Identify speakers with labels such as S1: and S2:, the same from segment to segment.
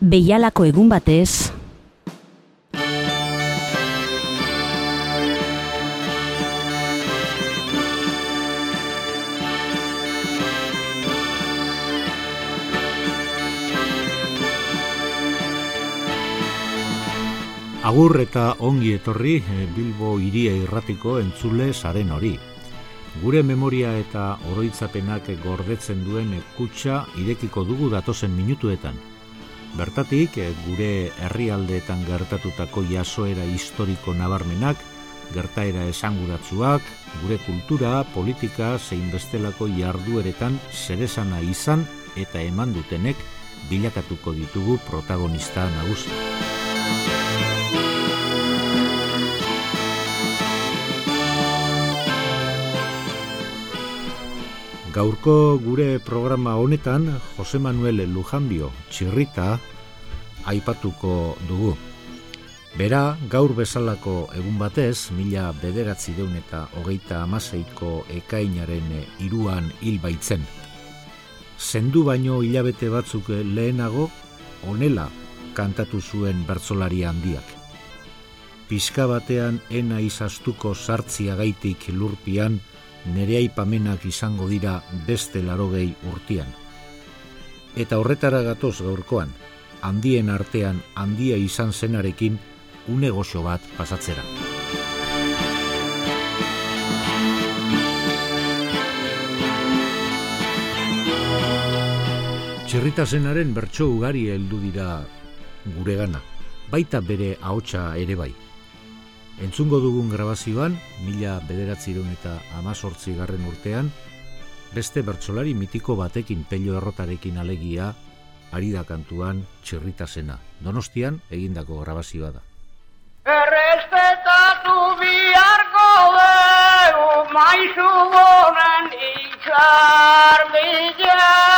S1: Beialako egun batez,
S2: Agur eta ongi etorri eh, Bilbo iria irratiko entzule saren hori. Gure memoria eta oroitzapenak gordetzen duen kutsa irekiko dugu datozen minutuetan. Bertatik, eh, gure herrialdeetan gertatutako jasoera historiko nabarmenak, gertaera esanguratsuak, gure kultura, politika, zein bestelako jardueretan zeresana izan eta eman dutenek bilakatuko ditugu protagonista nagusia. Gaurko gure programa honetan Jose Manuel Lujanbio txirrita aipatuko dugu. Bera, gaur bezalako egun batez, mila bederatzi deun eta hogeita amaseiko ekainaren iruan hil baitzen. Zendu baino hilabete batzuk lehenago, onela kantatu zuen bertzolari handiak. Piska batean ena izastuko sartzia gaitik lurpian, nere aipamenak izango dira beste larogei urtian. Eta horretara gatoz gaurkoan, handien artean handia izan zenarekin une goxo bat pasatzera. Txirrita zenaren bertso ugari heldu dira guregana, baita bere ahotsa ere bai. Entzungo dugun grabazioan, mila bederatziron eta amazortzi garren urtean, beste bertsolari mitiko batekin pelio errotarekin alegia, ari da kantuan txirrita zena. Donostian, egindako grabazioa da.
S3: Errespetatu biharko dugu maizu bonen itxar bila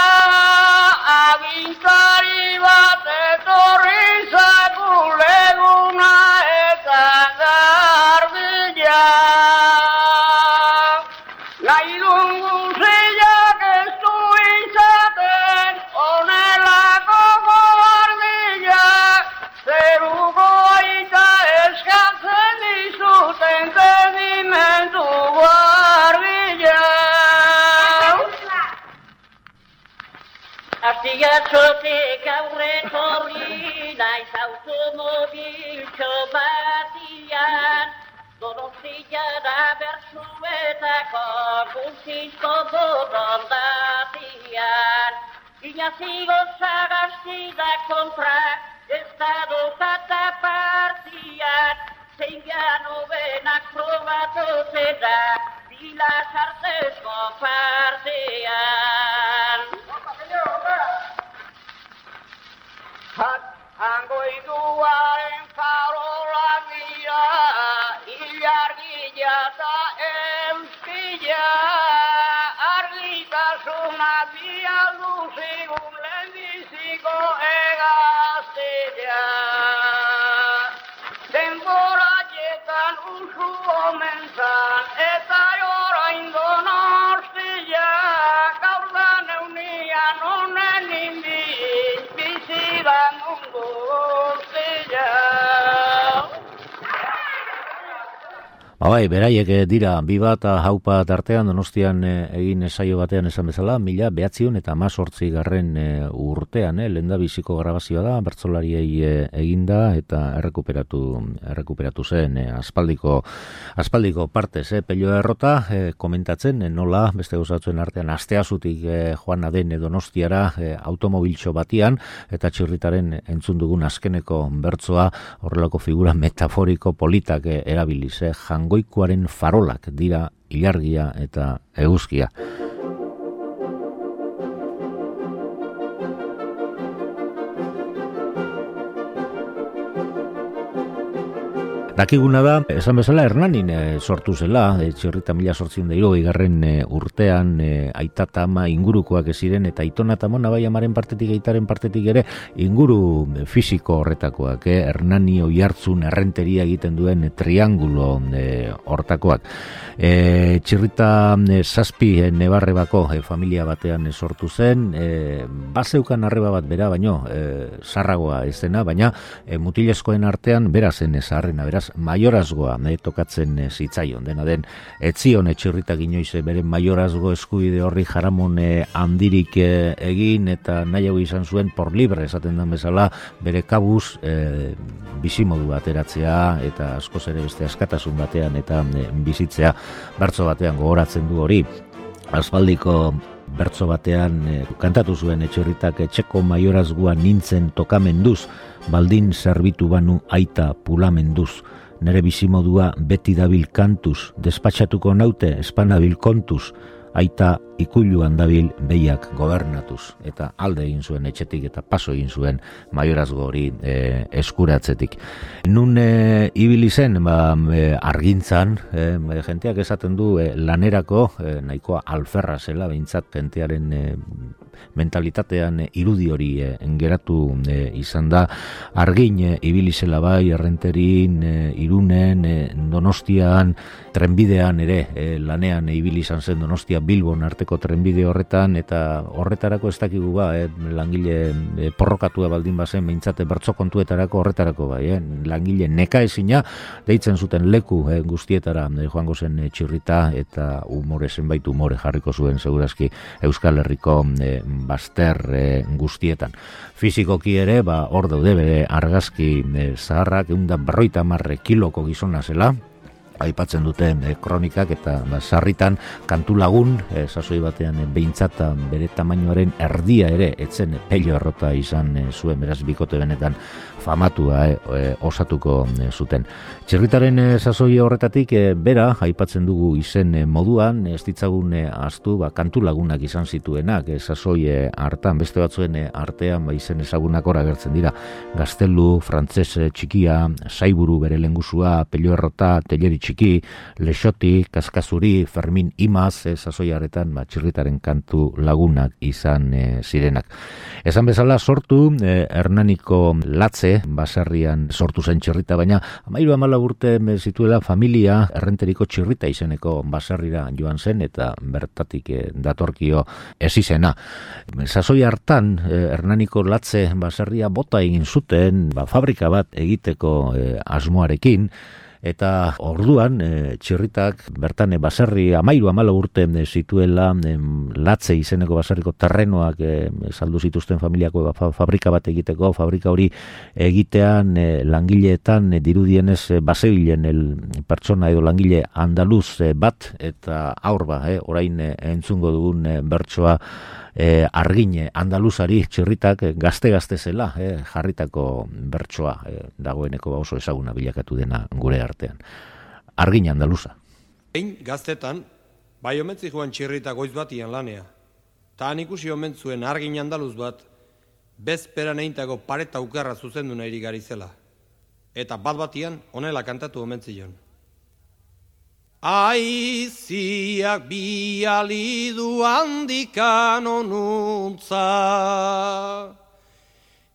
S3: guztizko bodon datian Inazigo zagaztida kontra ez da dukata partian Zein gano benak probatu zeda bila sartezko partian
S2: Bai, beraiek eh, dira bi bat haupa tartean donostian eh, egin esaio batean esan bezala, mila behatzion eta mazortzi garren eh, urtean, eh, lenda biziko grabazioa da, bertzolariei eh, eginda eta errekuperatu, errekuperatu zen eh, aspaldiko, aspaldiko partez, eh, pelio errota, komentatzen, nola, beste gauzatzen artean, asteazutik eh, joan aden donostiara eh, automobiltxo batian, eta txirritaren entzun dugun azkeneko bertzoa horrelako figura metaforiko politak eh, erabiliz, eh, jangoikoaren farolak dira ilargia eta eguzkia. Dakiguna da, esan bezala Hernanin e, sortu zela, e, txirrita mila sortzion da igarren e, urtean e, aita tama ingurukoak ziren eta aitona tamona bai amaren partetik aitaren partetik ere inguru fisiko horretakoak, e, Hernani oi hartzun errenteria egiten duen triangulo e, hortakoak. E, txirrita e, zazpi e, nebarrebako e, familia batean sortu zen, e, bazeukan arreba bat bera, baino, e, zarragoa ezena, baina e, mutilezkoen artean bera zen ezarrena, beraz, maiorazgoa nahi tokatzen e, zitzaion, dena den, etzion etxirritak inoize bere maiorazgo eskubide horri jaramon handirik egin, eta nahi hau izan zuen por libre esaten den bezala, bere kabuz e, bizimodu bateratzea, eta askoz ere beste askatasun batean, eta bizitzea bertso batean gogoratzen du hori. Asfaldiko bertso batean e, kantatu zuen etxorritak etxeko maiorazgua nintzen tokamenduz baldin zerbitu banu aita pulamenduz. Nere bizimodua beti dabil kantuz despatxatuko naute espanabil kontuz. Aita ikuluan dabil behiak gobernatuz eta alde egin zuen etxetik eta paso egin zuen maiorazgo hori e, eskuratzetik. Nun e, ibili zen ba, e, argintzan, e, jenteak esaten du e, lanerako e, nahikoa alferra zela behintzat jentearen e, mentalitatean irudi hori e, geratu e, izan da argin e, ibili zela bai errenterin, e, irunen, e, donostian, trenbidean ere e, lanean e, ibili izan zen donostia bilbon arteko trenbide horretan eta horretarako ez dakigu ba, eh, langile eh, porrokatua baldin bazen behintzate bertso kontuetarako horretarako bai, eh, langile neka ezina deitzen zuten leku eh, guztietara eh, joango zen eh, txirrita eta umore zenbait umore jarriko zuen segurazki Euskal Herriko eh, baster eh, guztietan. Fizikoki ere, ba, hor daude bere argazki eh, zaharrak, egun da berroita marre kiloko gizona zela, aipatzen dute e, kronikak eta ba, sarritan kantu lagun e, sasoi batean e, behintzata bere tamainoaren erdia ere etzen pelio errota izan e, zuen. Beraz bikote benetan famatua e, osatuko e, zuten. Txerritaren e, sasoi horretatik e, bera aipatzen dugu izen moduan ez ditzagun astu ba, kantu lagunak izan zituenak e, sasoi hartan beste batzuen artean ba, izen ezagunak ora gertzen dira gaztelu, frantzese, txikia saiburu bere lengusua, pelio errota, teleri txiki, lexoti, kaskazuri, fermin imaz, e, sasoiaretan, ba, txirritaren kantu lagunak izan zirenak. Esan bezala sortu, Hernaniko latze, baserrian sortu zen txirrita, baina amairu amala urte zituela familia errenteriko txirrita izeneko baserrira joan zen, eta bertatik e, datorkio ez izena. Sasoi hartan, e, Hernaniko latze baserria bota egin zuten, ba, fabrika bat egiteko e, asmoarekin, eta orduan e, txirritak bertan e, baserri amairu amala urte e, zituela e, latze izeneko baserriko terrenoak e, saldu zituzten familiako ba, fabrika bat egiteko, fabrika hori egitean e, langileetan e, dirudienez e, basebilen el, pertsona edo langile andaluz e, bat eta aurba, e, orain e, entzungo dugun e, bertsoa e, argine andaluzari txirritak gazte-gazte zela e, jarritako bertsoa e, dagoeneko ba oso ezaguna bilakatu dena gure artean. Argine andaluza.
S4: Ein gaztetan, bai omentzi joan txirritak goiz batian lanea. Ta han ikusi omentzuen argin andaluz bat, bezperan eintako pareta ukarra zuzendu nahi gari zela. Eta bat batian, onela kantatu omentzion. Aiziak bialidu handikan onuntza,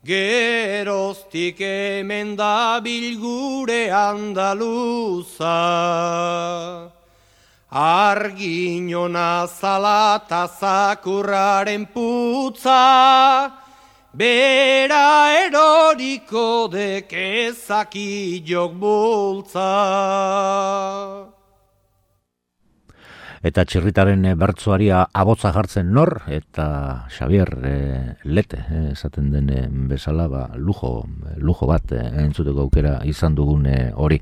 S4: geroztik hemen da bilgure andaluza. Arginona zalata zakurraren putza, bera eroriko dekezaki bultza
S2: eta txirritaren e, bertsoaria abotza jartzen nor eta Xavier e, Lete e, esaten den bezala ba, lujo, lujo bat e, entzuteko aukera izan dugun hori.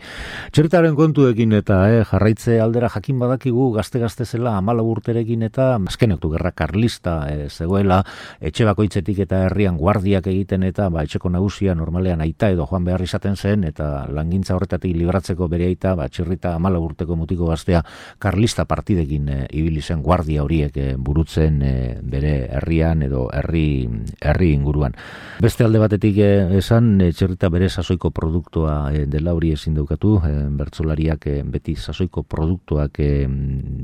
S2: Txirritaren kontuekin eta e, jarraitze aldera jakin badakigu gazte-gazte zela amala urterekin eta azkenektu gerra karlista e, zegoela etxe bakoitzetik eta herrian guardiak egiten eta ba, etxeko nagusia normalean aita edo joan behar izaten zen eta langintza horretatik libratzeko bere aita ba, txirrita amala urteko mutiko gaztea karlista partidekin batekin e, ibili zen guardia horiek e, burutzen e, bere herrian edo herri herri inguruan. Beste alde batetik esan e, txerrita bere sasoiko produktua dela hori ezin daukatu, bertsolariak e, beti sasoiko produktuak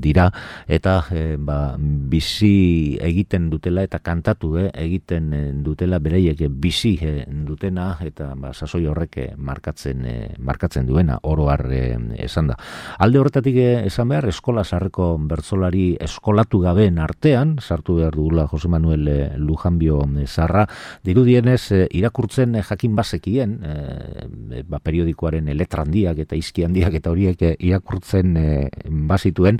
S2: dira eta ba, bizi egiten dutela eta kantatu e, egiten dutela bereiek bizi dutena eta ba, sasoi horrek markatzen markatzen duena oro har esan da. Alde horretatik esan behar eskola sarreko bertsolari eskolatu gabeen artean sartu behar dugula Jose Manuel Lujanbio Zarra. Dirudienez irakurtzen jakin bazekien e, ba, periodikoaren letrandiak eta izki handiak eta horiek irakurtzen e, bazituen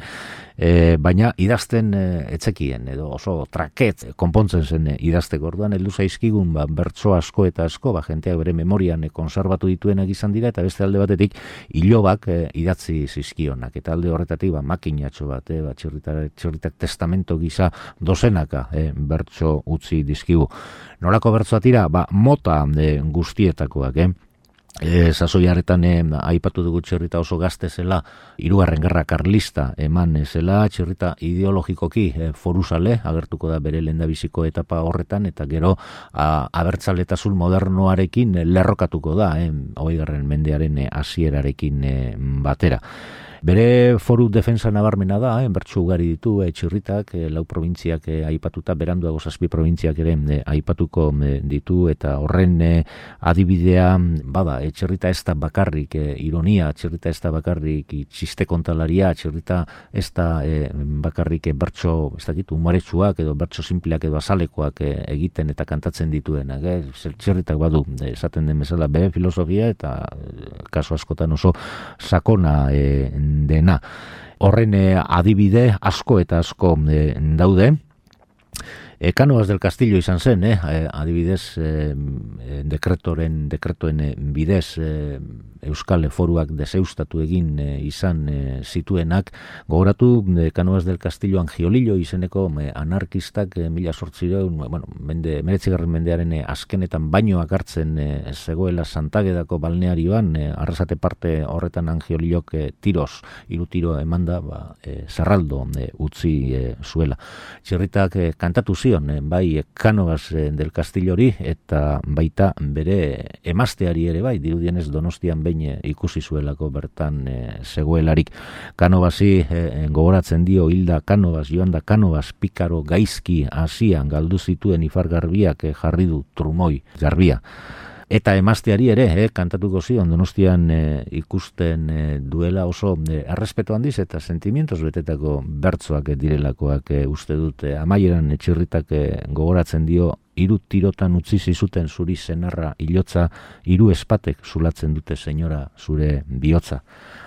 S2: e, baina idazten etzekien edo oso traket konpontzen zen idazteko. Orduan heldu zaizkigun ba bertso asko eta asko ba jenteak bere memorian konservatu dituenak izan dira eta beste alde batetik ilobak idatzi zizkionak. Eta alde horretatik ba makinatxo bat e, ba txirritak testamento gisa dozenaka e, bertso utzi dizkigu. Nolako bertsoa tira ba mota e, guztietakoak eh. E, sasoi harretan e, aipatu dugu txerrita oso gazte zela, irugarren gerra karlista eman zela, txerrita ideologikoki e, foruzale, agertuko da bere lendabiziko etapa horretan, eta gero a, abertzaletasun modernoarekin lerrokatuko da, e, hoi mendearen e, asierarekin e, batera. Bere foru defensa nabarmena da, eh, bertsu ugari ditu, eh, txirritak, eh, lau provintziak eh, aipatuta, beranduago zazpi provintziak ere eh, aipatuko eh, ditu, eta horren eh, adibidea, bada, eh, txirrita ez da bakarrik, eh, ironia, txirrita ez da bakarrik, txiste kontalaria, txirrita ez da eh, bakarrik eh, bertso, ez da gitu, umaretsuak, edo bertso simpleak edo azalekoak eh, egiten eta kantatzen dituen, eh, txirritak badu, eh, esaten den bezala, be, filosofia, eta eh, kaso askotan oso sakona eh, dena. Horren eh, adibide asko eta asko eh, daude. E, Kanoaz del Castillo izan zen, eh? adibidez, e, dekretoren, dekretoen bidez, e, Euskal Foruak deseustatu egin e, izan e, zituenak, gogoratu e, Kanoaz del Castillo Angiolillo izeneko anarkistak e, mila sortzireun, bueno, mende, meretzigarren mendearen azkenetan bainoak hartzen e, zegoela santagedako balnearioan, e, arrasate parte horretan Angiolillok e, tiros, iru tiro emanda, ba, e, zerraldo e, utzi e, zuela. Txerritak e, kantatu zion, e, bai e, Kanoaz e, del Castillo hori, eta baita bere emazteari ere bai, dirudienez donostian behin ikusi zuelako bertan e, zegoelarik. Kanobasi e, gogoratzen dio hilda Kanobas, joan da Kanobas pikaro gaizki hasian galdu zituen ifargarbiak e, jarri du trumoi garbia. Eta emazteari ere, eh, kantatuko zion, donostian ikusten duela oso eh, errespeto handiz eta sentimientos betetako bertzoak direlakoak uste dute. Amaieran etxirritak gogoratzen dio hiru tirotan utzi zizuten zuri senarra hilotza hiru espatek zulatzen dute senyora zure bihotza.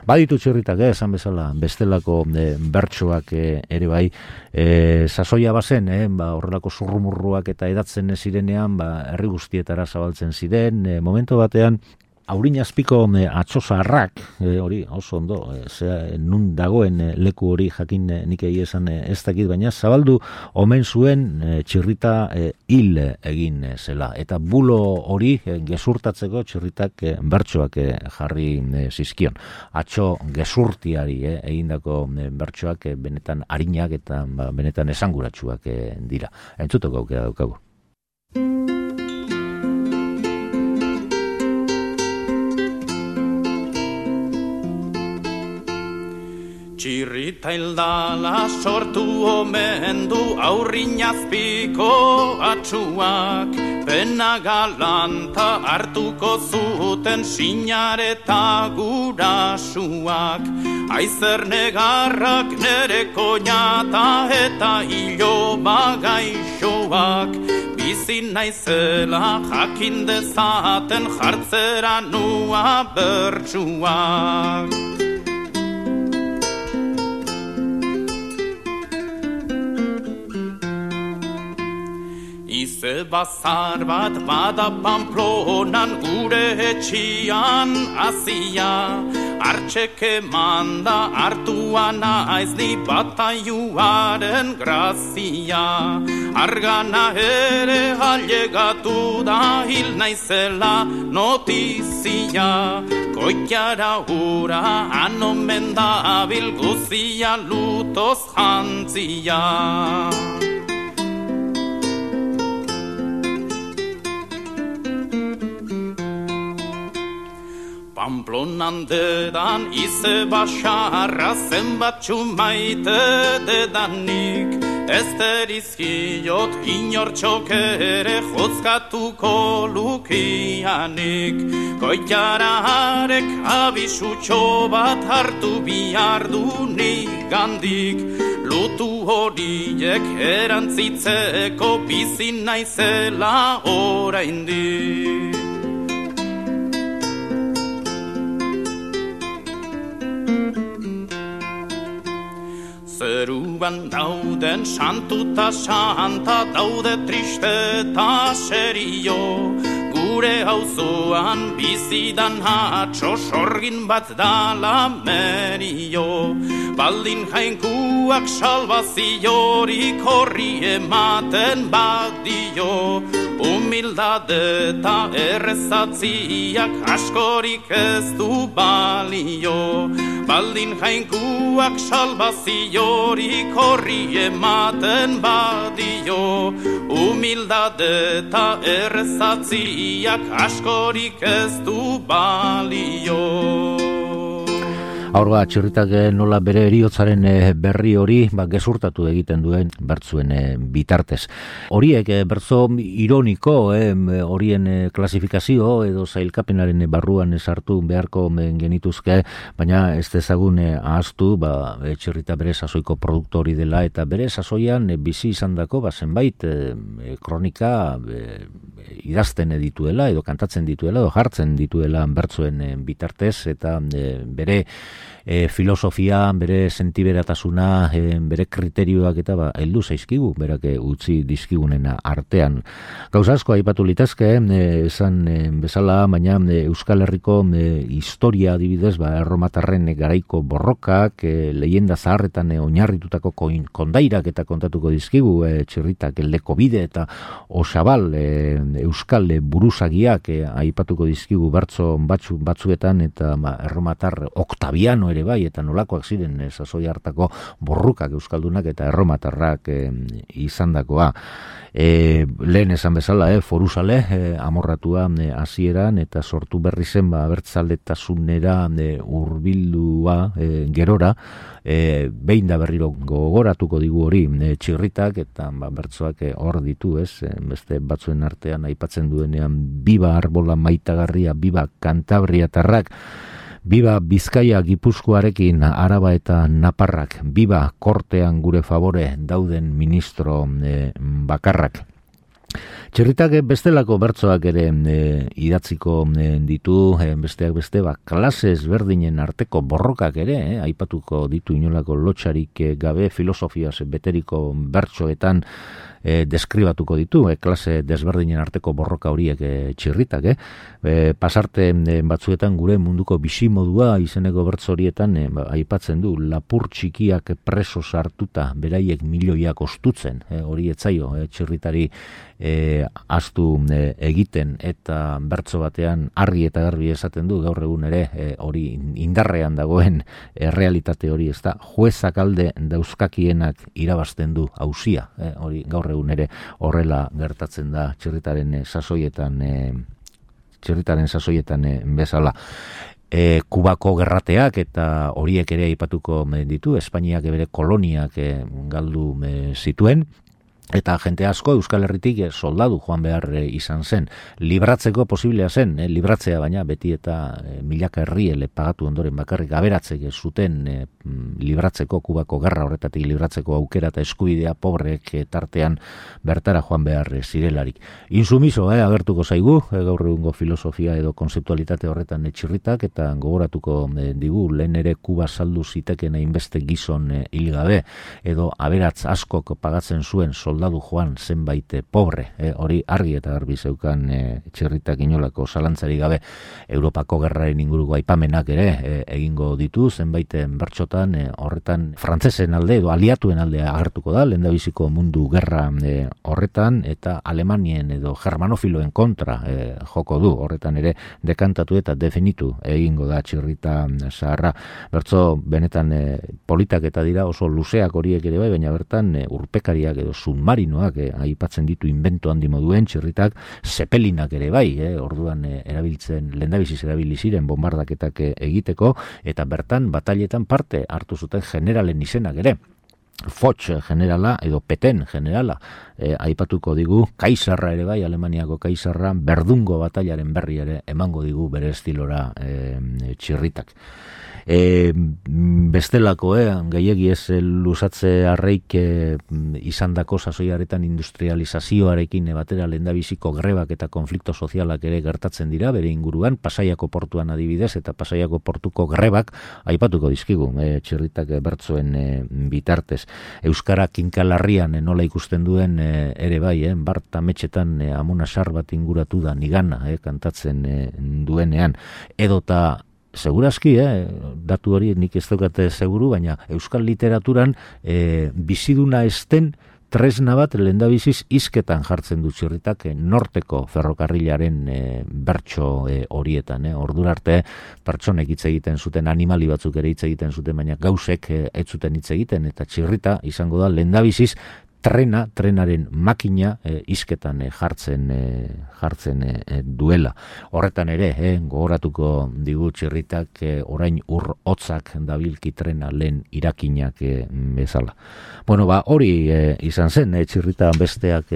S2: Baditu txirritak, eh, esan bezala, bestelako eh, bertsoak eh, ere bai, eh, sasoia bazen, eh, ba, horrelako zurrumurruak eta edatzen zirenean, ba, herri guztietara zabaltzen ziren, eh, momento batean, Aurin azpiko e, atxosarrak, e, hori oso ondo, e, zera, nun dagoen e, leku hori jakin e, nik egi esan e, ez dakit, baina zabaldu omen zuen e, txirrita e, hil egin zela. Eta bulo hori e, gezurtatzeko txirritak e, bertsoak e, jarri e, zizkion. Atxo gezurtiari e, egindako e, bertsoak e, benetan harinak eta ba, benetan esanguratsuak e, dira. Entzutoko aukera daukagu.
S5: Txirrita hildala sortu omen du aurrinazpiko atxuak Pena galanta hartuko zuten sinareta gurasuak. Aizer negarrak nere koñata eta hilo bagaixoak Bizin naizela jakin dezaten jartzera nua bertsuak Ize bazar bat bada pamplonan gure etxian azia Artxeke manda hartua naiz ni bataiuaren grazia Argana ere halegatu da hil naizela notizia Koikiara hura anomen da abil guzia lutoz jantzia Pamplonan dedan ize basarra zenbatxu maite dedanik Ez derizkiot inortxok ere jotzkatuko lukianik Koitaraarek abisutxo bat hartu bihar gandik Lutu horiek erantzitzeko bizin naizela oraindik Zeruan dauden santuta santa daude triste ta serio Gure hauzoan bizidan hatxo sorgin bat dala merio Baldin jainkuak salvaziorik horri ematen badio. Humildade eta errezatziak askorik ez du balio. Baldin jainkuak salvaziorik horri ematen badio. Humildade eta errezatziak askorik ez du balio
S2: Aurba, txirritak eh, nola bere eriotzaren eh, berri hori ba, gezurtatu egiten duen bertzuen eh, bitartez. Horiek bertzo ironiko horien klasifikazio edo zailkapenaren barruan esartu beharko genituzke, baina ez dezagun ahaztu ba, txirrita bere sasoiko produktori dela eta bere sasoian bizi izan dako ba, zenbait kronika idazten dituela edo kantatzen dituela edo jartzen dituela bertzuen bitartez eta bere e, filosofia, bere sentiberatasuna, e, bere kriterioak eta ba, heldu zaizkigu, berak utzi dizkigunena artean. Gauza asko aipatu litezke, esan e, bezala, baina Euskal Herriko historia adibidez, ba, erromatarren garaiko borrokak, e, lehenda zaharretan e, oinarritutako kondairak eta kontatuko dizkigu, e, txirritak eldeko bide eta osabal e, Euskal buruzagiak e, aipatuko dizkigu bertzo batzu, batzuetan eta ba, erromatar oktabiano ere bai, eta nolakoak ziren e, sasoi hartako borrukak euskaldunak eta erromatarrak e, izandakoa. E, lehen esan bezala, e, foruzale, e, amorratua hasieran eta sortu berri zen ba, bertzaletasunera e, urbildua e, gerora, e, behin da berriro gogoratuko digu hori e, txirritak eta ba, bertzoak hor ditu, ez, beste batzuen artean aipatzen duenean biba arbola maitagarria, biba kantabriatarrak, Biba Bizkaia Gipuzkoarekin Araba eta Naparrak, biba kortean gure favore dauden ministro e, bakarrak. Txerritak bestelako bertsoak ere e, idatziko e, ditu, besteak beste, ba, klase ezberdinen arteko borrokak ere, aipatuko ditu inolako lotxarik gabe filosofiaz beteriko bertsoetan, e, deskribatuko ditu, e, klase desberdinen arteko borroka horiek e, txirritak, eh? E, pasarte batzuetan gure munduko bisimodua izeneko bertz horietan e, ba, aipatzen du, lapur txikiak preso sartuta beraiek milioiak ostutzen, e, hori etzaio, e, txirritari e, astu e, egiten. Eta bertso batean argi eta garbi esaten du gaur egun ere e, hori indarrean dagoen e, realitate hori ez da juezak alde dauzkakienak irabazten du hausia e, hori gaur egun ere horrela gertatzen da txirritaren e, sasoietan e, txirritaren sasoietan e, bezala. E, kubako gerrateak eta horiek ere aipatuko ditu Espainiak bere koloniak e, galdu e, zituen eta jente asko Euskal Herritik eh, soldadu joan behar eh, izan zen. Libratzeko posiblea zen, eh, libratzea baina beti eta eh, milaka herriele pagatu ondoren bakarrik aberatzek zuten eh, mm, libratzeko kubako garra horretatik libratzeko aukera eta eskubidea pobrek tartean bertara joan behar zirelarik. Insumiso, eh, agertuko zaigu, gaur egungo filosofia edo konzeptualitate horretan etxirritak eta gogoratuko digu lehen ere kuba saldu ziteken hainbeste gizon hilgabe edo aberatz askok pagatzen zuen soldadu soldadu joan zenbait pobre, e, hori argi eta garbi zeukan e, txirritak inolako zalantzari gabe. Europako gerraren inguruko aipamenak ere e, egingo ditu zenbait bertxotan e, horretan frantzesen alde edo aliatuen alde agertuko da, lehen mundu gerra e, horretan eta Alemanien edo germanofiloen kontra e, joko du, horretan ere dekantatu eta definitu egingo da txirrita zaharra, bertzo benetan e, politak eta dira oso luzeak horiek ere bai, baina bertan e, urpekariak edo submarinoak e, aipatzen ditu invento handi moduen txirritak, zepelinak ere bai, e, orduan e, erabiltzen, lendabiziz erabili ziren bombardaketak e, egiteko, eta bertan batailetan parte hartu zuten generalen izenak ere. Foch generala edo Peten generala e, aipatuko digu Kaisarra ere bai Alemaniako Kaisarra berdungo batailaren berri ere emango digu bere estilora e, txirritak e, bestelako, eh, gehiagi ez eh, lusatze arreik e, izan dako sasoiaretan industrializazioarekin batera lendabiziko grebak eta konflikto sozialak ere gertatzen dira, bere inguruan, pasaiako portuan adibidez, eta pasaiako portuko grebak aipatuko dizkigu, e, txirritak bertzuen e, bitartez. Euskara kinkalarrian e, nola ikusten duen ere bai, eh, barta metxetan e, amuna sar bat inguratu da nigana, eh, kantatzen e, duenean, edota segurazki, eh, datu hori nik ez daukate seguru, baina euskal literaturan eh, biziduna esten tresna bat lehendabiziz izketan jartzen du txirritak eh, norteko ferrokarrilaren eh, bertso eh, horietan. Eh. Ordurarte pertsonek hitz egiten zuten animali batzuk ere hitz egiten zuten, baina gauzek eh, ez zuten hitz egiten eta txirrita izango da lehendabiziz trena, trenaren makina e, izketan e, jartzen e, jartzen e, duela. Horretan ere, e, gogoratuko digu txirritak e, orain ur hotzak dabilki trena lehen irakinak e, bezala. Bueno, ba, hori izan zen, e, txirrita besteak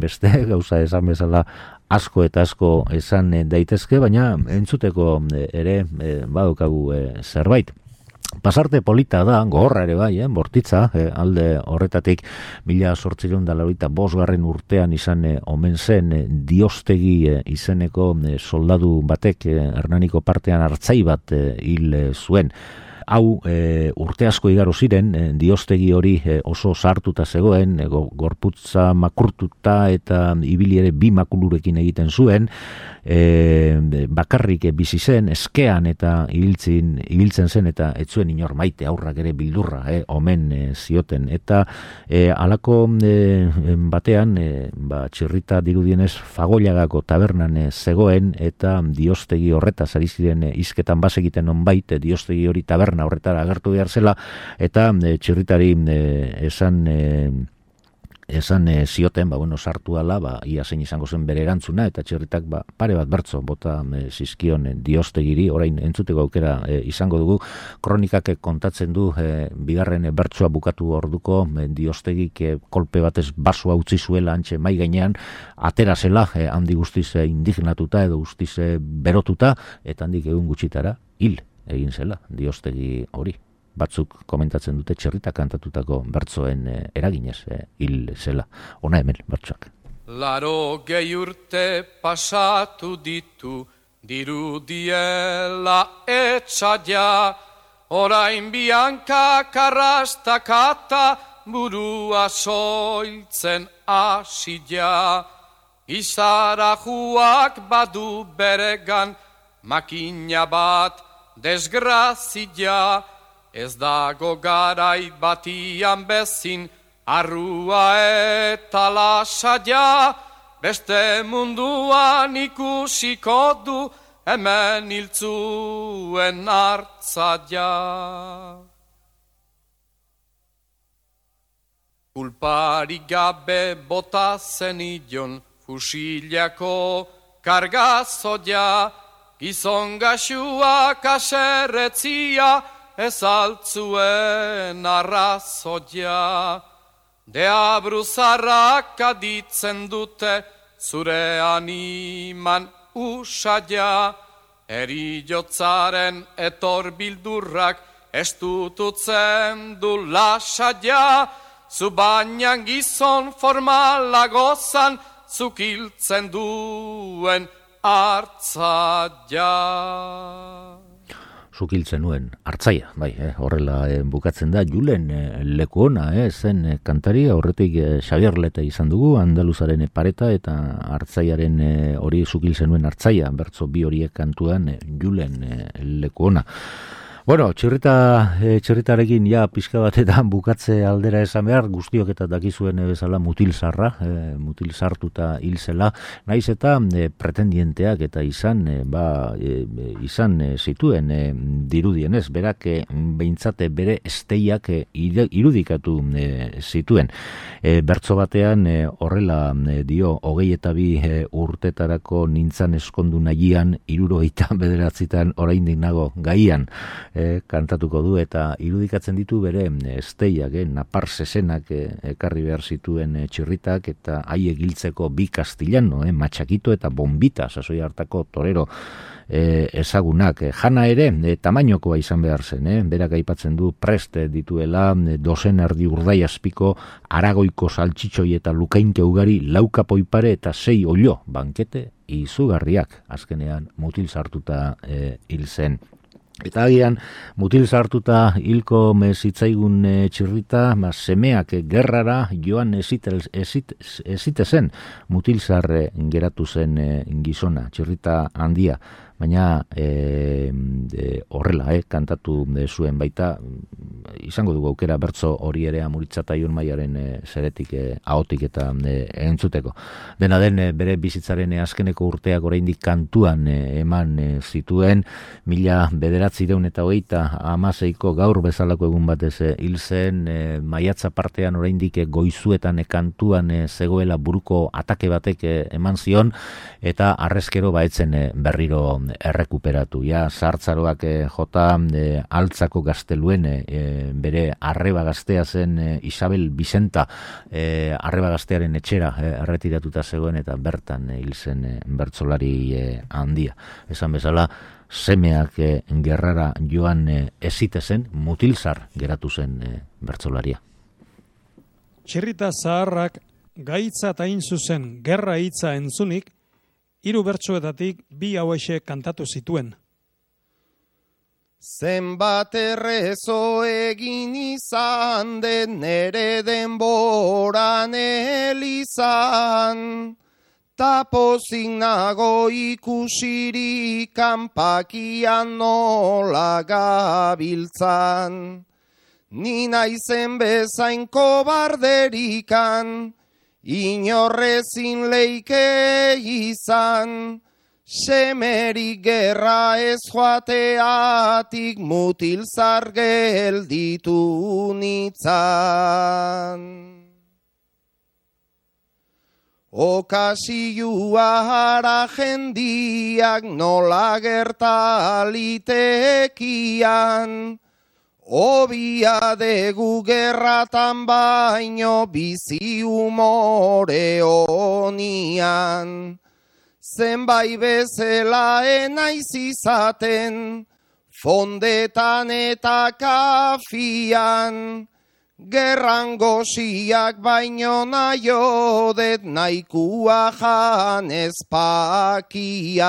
S2: beste gauza esan bezala asko eta asko esan daitezke, baina entzuteko ere badukagu e, zerbait. Pasarte polita da, gogorra ere bai, eh, bortitza, eh, alde horretatik, mila sortzileun da laurita bosgarren urtean izan eh, omen zen eh, diostegi eh, izeneko eh, soldadu batek eh, hernaniko partean hartzai bat eh, hil zuen. Hau e, urte asko igaro ziren, e, diostegi hori e, oso sartuta zegoen, e, gorputza makurtuta eta ibili ere bi makulurekin egiten zuen, e, bakarrik bizi zen eskean eta ibiltzen ibiltzen zen eta ez zuen inor maite aurrak ere bildurra eh, omen e, zioten. Eta e, alako e, batean e, ba, txirrita dirudienez fagoiagako tabernan e, zegoen eta diostegi horreta ari ziren e, izketan bas egiten onbait e, diostegi hori taberna horretara agertu behar zela. Eta e, txirritari e, esan e, esan e, zioten, ba, bueno, sartu ala, ba, ia zein izango zen bere erantzuna, eta txerritak, ba, pare bat bertzo, bota e, zizkion e, diostegiri, orain entzuteko aukera e, izango dugu, kronikak kontatzen du, e, bigarren e, bertsoa bukatu orduko, e, diostegik e, kolpe batez basua utzi zuela antxe mai gainean, atera zela, e, handi guztiz e, indignatuta edo guztiz e, berotuta, eta handik egun gutxitara, hil egin zela, diostegi hori batzuk komentatzen dute txerrita kantatutako bertzoen eh, eraginez eh, hil zela. Ona hemen bertsoak.
S6: Laro gehi urte pasatu ditu dirudiela etxadia orain bianka karrastakata burua soiltzen asidea izara juak badu beregan makina bat desgrazia Ez dago garai batian bezin, arrua eta lasaia, beste munduan ikusiko du, hemen iltzuen hartzaia. Kulpari gabe bota zenidion, fusiliako kargazodia, gizon gaxua kaserretzia, ez altzuen arrazoia. De abruzarrak aditzen dute zure animan usaia, eri jotzaren etor bildurrak estututzen du lasaia, zu bainan gizon formala gozan zukiltzen duen hartzaia
S2: zukiltzen nuen, hartzaia, bai, eh, horrela eh, bukatzen da, julen eh, leku ona, eh, zen eh, kantari, horretik eh, Xavier Lete izan dugu, Andaluzaren pareta eta hartzaiaren eh, hori zukiltzen nuen hartzaia, bertzo bi horiek kantuan, eh, julen eh, leku ona. Bueno, txirrita, e, txirritarekin ja pixka batetan bukatze aldera esan behar, guztiok eta dakizuen bezala mutil zarra, e, mutil sartuta hil zela, naiz eta e, pretendienteak eta izan, e, ba, e, izan e, zituen e, dirudienez, berak e, behintzate bere esteiak e, irudikatu e, zituen. E, bertso batean e, horrela dio, hogei eta bi urtetarako nintzan eskondu nahian, iruro eta bederatzitan oraindik nago gaian, e, kantatuko du eta irudikatzen ditu bere esteiak, e, napar sesenak e, ekarri behar zituen e, txirritak eta haie giltzeko bi kastillano, e, matxakito eta bombita, sasoi hartako torero e, ezagunak. E, jana ere, e, tamainokoa izan behar zen, e, berak aipatzen du preste dituela, e, dozen erdi urdai azpiko, aragoiko saltxitxoi eta lukainke ugari, lauka poipare eta sei olio, bankete, izugarriak, azkenean mutil sartuta e, hil zen. Eta agian, mutil sartuta hilko mezitzaigun e, txirrita, ma, semeak gerrara joan ezitel, ezit, ezitezen mutil geratu zen e, gizona, txirrita handia baina e, horrela, e, kantatu de zuen baita, izango dugu aukera bertzo hori ere amuritzata iun maiaren e, zeretik, e, ahotik eta e, entzuteko. Dena den, e, bere bizitzaren e, azkeneko urteak oraindik kantuan e, eman e, zituen, mila bederatzi deun eta hogeita amaseiko gaur bezalako egun batez e, hil zen, e, maiatza partean oraindik e, goizuetan e, kantuan e, zegoela buruko atake batek e, eman zion, eta arrezkero baetzen e, berriro errekuperatu. Ja, sartzaroak e, jota e, altzako gazteluen e, bere arreba gaztea zen Isabel Vicenta e, arreba gaztearen etxera e, erretiratuta zegoen eta bertan hil zen e, bertzolari handia. Esan bezala, semeak e, gerrara joan e, ezite zen, mutilzar geratu zen e, bertzolaria.
S7: Txirrita zaharrak gaitza eta zuzen gerra hitza entzunik, hiru bertsoetatik bi hauexe kantatu zituen.
S8: Zenbat errezo egin izan den nere denboran elizan, tapozik nago ikusirik kanpakian nola gabiltzan. Ni naizen bezain kobarderikan, inorrezin leike izan, semerik gerra ez joateatik mutil zargel nitzan. Okasiua hara jendiak nola gertalitekian, Obia degu gerratan baino bizi umore onian. Zenbai bezela enaiz izaten, fondetan eta kafian. Gerran gosiak baino naio det naikua jan ezpakian.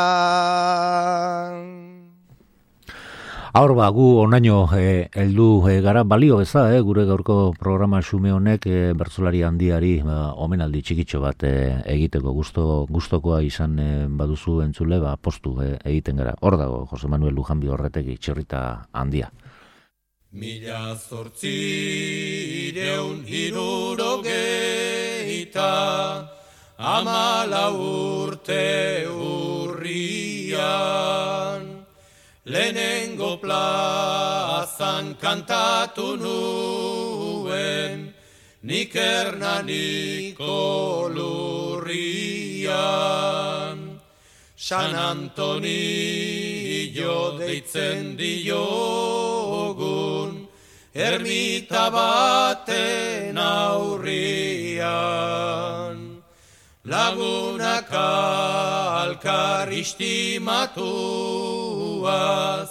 S2: Aur ba, gu onaino eh, heldu e, gara balio eza, e, gure gaurko programa xume honek e, bertzolari handiari ba, omenaldi txikitxo bat egiteko gusto, gustokoa izan baduzu entzule, ba, postu egiten gara. Hor dago, Jose Manuel Lujanbi horretegi, txerrita handia.
S9: Mila zortzi deun hiruro geita, amala urte urrian. Lehenengo plazan kantatu nuen, nik ernaniko lurrian. San Antonio deitzen diogun, ermita baten aurrian. Lagunak alkaristimatuaz,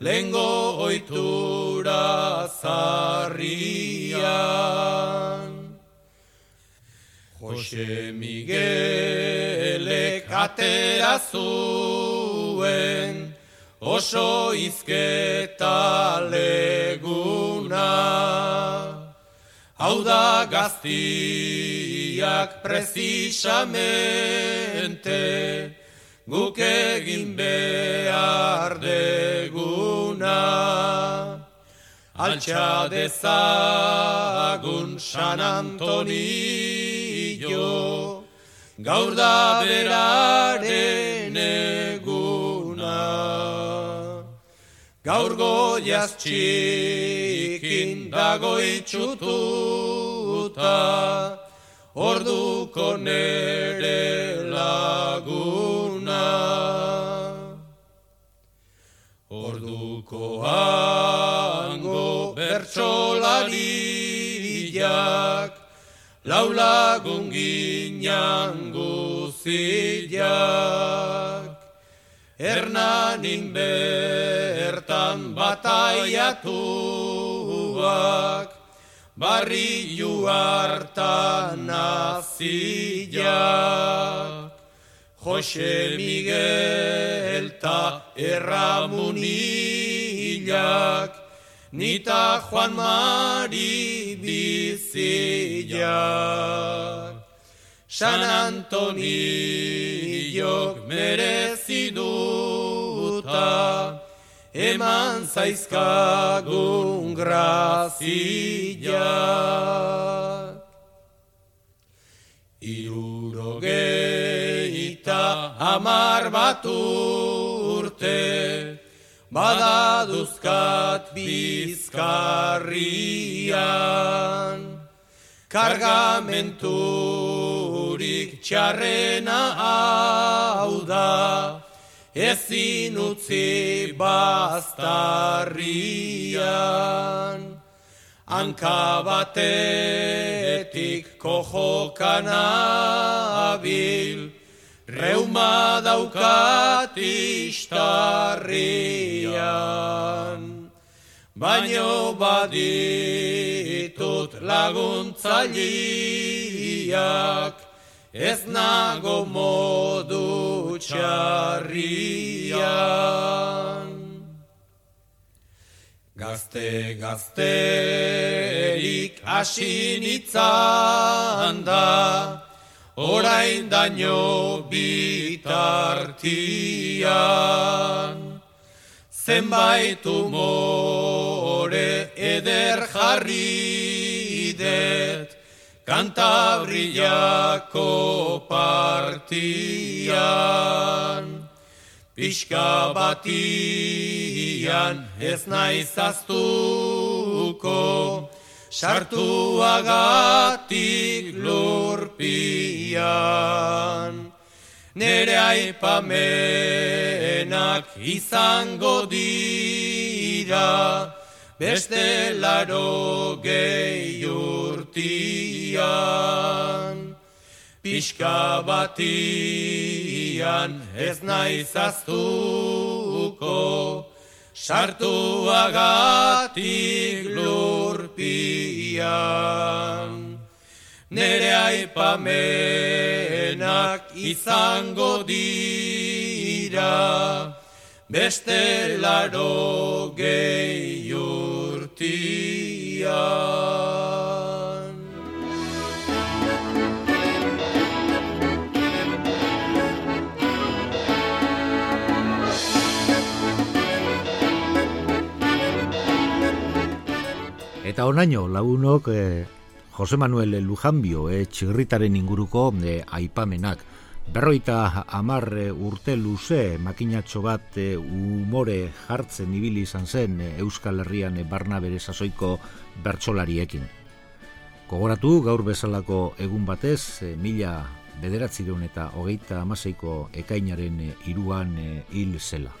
S9: lengo oitura zarrian. Jose Miguelek atera zuen, oso izketa leguna. Hau da gaztiak prezisamente, guk egin behar deguna. Altxa dezagun San Antonio, gaur da beraren eguna. Gaur goiaz txikin dago itxututa, orduko nere laguna. Hango bertsolariak, lau lagun ginean guziak. Hernanin bertan bataiatuak, barri hartan naziak. Jose Miguel ta erramunilak, nita Juan Mari bizilak. San Antonio mereziduta, eman zaizkagun graziak. Irurogeita amar bat urte, badaduzkat bizkarrian. Kargamenturik txarrena hau da, ezin utzi bastarrian. Hanka batetik kojokan abil, reuma daukat istarrian. Baino baditut laguntzaileak, ez nago modu txarrian. Gazte gazterik asinitzan da, orain daño bitartian. Zenbait umore eder jarri det, Kantabriako partian. Pixka batian ez naiz aztuko, sartuagatik lurpian. Nere aipamenak izango dira, beste laro gehi urtian. Pixka batian ez naiz aztuko, sartuagatik lurpian. Nere aipamenak izango dira, beste laro gehi urtian.
S2: Eta onaino, lagunok eh, Jose Manuel Lujanbio eh, txirritaren inguruko eh, aipamenak. Berroita amar eh, urte luze makinatxo bat eh, umore jartzen ibili izan zen eh, Euskal Herrian barna bere sasoiko bertsolariekin. Kogoratu gaur bezalako egun batez, mila bederatzireun eta hogeita amaseiko ekainaren iruan hil zela.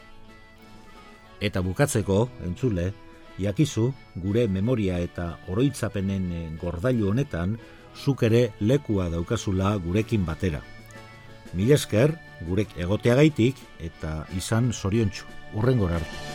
S2: Eta bukatzeko, entzule, jakizu gure memoria eta oroitzapenen eh, gordailu honetan zuk ere lekua daukazula gurekin batera. Mil esker, gurek egoteagaitik eta izan zoriontsu. Urrengor arte.